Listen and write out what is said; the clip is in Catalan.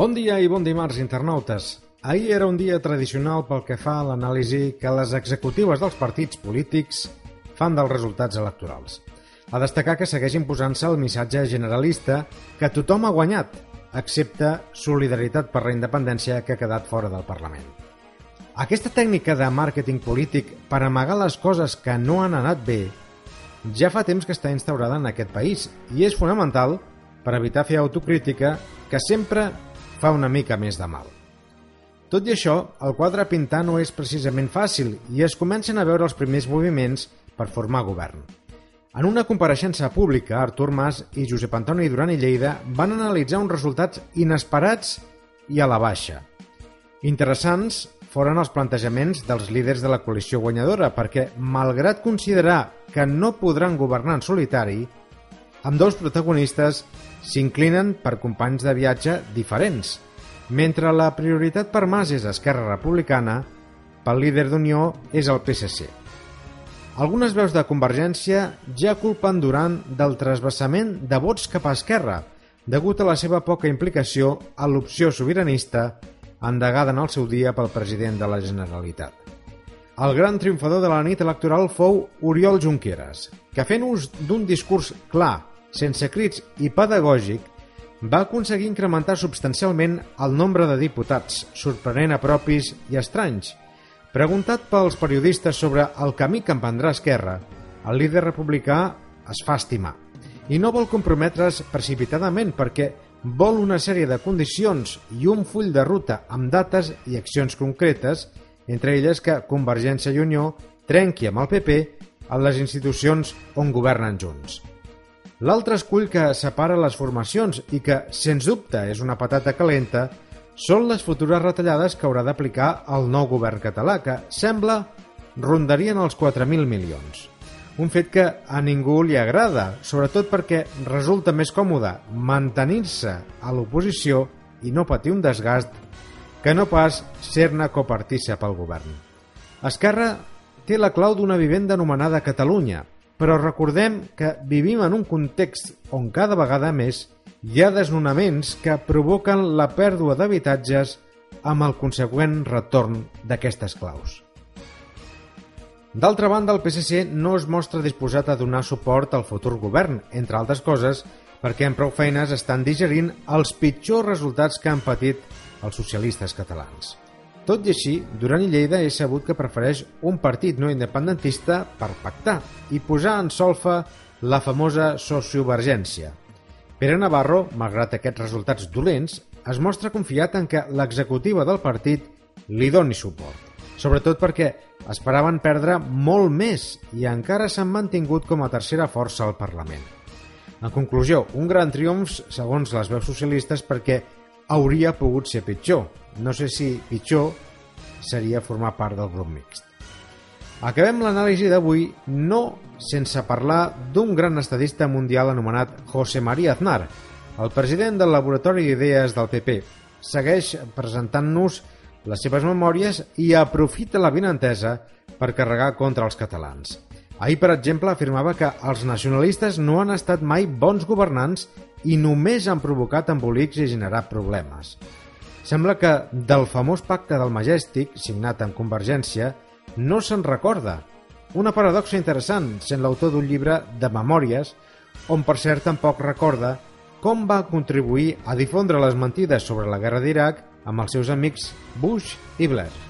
Bon dia i bon dimarts, internautes. Ahir era un dia tradicional pel que fa a l'anàlisi que les executives dels partits polítics fan dels resultats electorals. A destacar que segueix imposant-se el missatge generalista que tothom ha guanyat, excepte Solidaritat per la Independència que ha quedat fora del Parlament. Aquesta tècnica de màrqueting polític per amagar les coses que no han anat bé ja fa temps que està instaurada en aquest país i és fonamental per evitar fer autocrítica que sempre fa una mica més de mal. Tot i això, el quadre pintar no és precisament fàcil i es comencen a veure els primers moviments per formar govern. En una compareixença pública, Artur Mas i Josep Antoni Duran i Lleida van analitzar uns resultats inesperats i a la baixa. Interessants foren els plantejaments dels líders de la coalició guanyadora perquè, malgrat considerar que no podran governar en solitari, amb dos protagonistes s'inclinen per companys de viatge diferents. Mentre la prioritat per Mas és Esquerra Republicana, pel líder d'Unió és el PSC. Algunes veus de Convergència ja culpen Duran del trasbassament de vots cap a Esquerra, degut a la seva poca implicació a l'opció sobiranista endegada en el seu dia pel president de la Generalitat. El gran triomfador de la nit electoral fou Oriol Junqueras, que fent ús d'un discurs clar, sense crits i pedagògic, va aconseguir incrementar substancialment el nombre de diputats, sorprenent a propis i estranys. Preguntat pels periodistes sobre el camí que emprendrà Esquerra, el líder republicà es fa estimar i no vol comprometre's precipitadament perquè vol una sèrie de condicions i un full de ruta amb dates i accions concretes, entre elles que Convergència i Unió trenqui amb el PP a les institucions on governen junts. L'altre escull que separa les formacions i que, sens dubte, és una patata calenta, són les futures retallades que haurà d'aplicar el nou govern català, que sembla rondarien els 4.000 milions. Un fet que a ningú li agrada, sobretot perquè resulta més còmode mantenir-se a l'oposició i no patir un desgast que no pas ser-ne copartícip al govern. Esquerra té la clau d'una vivenda anomenada Catalunya, però recordem que vivim en un context on cada vegada més hi ha desnonaments que provoquen la pèrdua d'habitatges amb el consegüent retorn d'aquestes claus. D'altra banda, el PSC no es mostra disposat a donar suport al futur govern, entre altres coses, perquè en prou feines estan digerint els pitjors resultats que han patit els socialistes catalans. Tot i així, Duran i Lleida és sabut que prefereix un partit no independentista per pactar i posar en solfa la famosa sociovergència. Pere Navarro, malgrat aquests resultats dolents, es mostra confiat en que l'executiva del partit li doni suport, sobretot perquè esperaven perdre molt més i encara s'han mantingut com a tercera força al Parlament. En conclusió, un gran triomf segons les veus socialistes perquè hauria pogut ser pitjor. No sé si pitjor seria formar part del grup mixt. Acabem l'anàlisi d'avui no sense parlar d'un gran estadista mundial anomenat José María Aznar, el president del Laboratori d'Idees del PP. Segueix presentant-nos les seves memòries i aprofita la vinentesa per carregar contra els catalans. Ahir, per exemple, afirmava que els nacionalistes no han estat mai bons governants i només han provocat embolics i generat problemes. Sembla que del famós pacte del Majestic, signat amb Convergència, no se'n recorda. Una paradoxa interessant, sent l'autor d'un llibre de memòries, on per cert tampoc recorda com va contribuir a difondre les mentides sobre la guerra d'Iraq amb els seus amics Bush i Blair.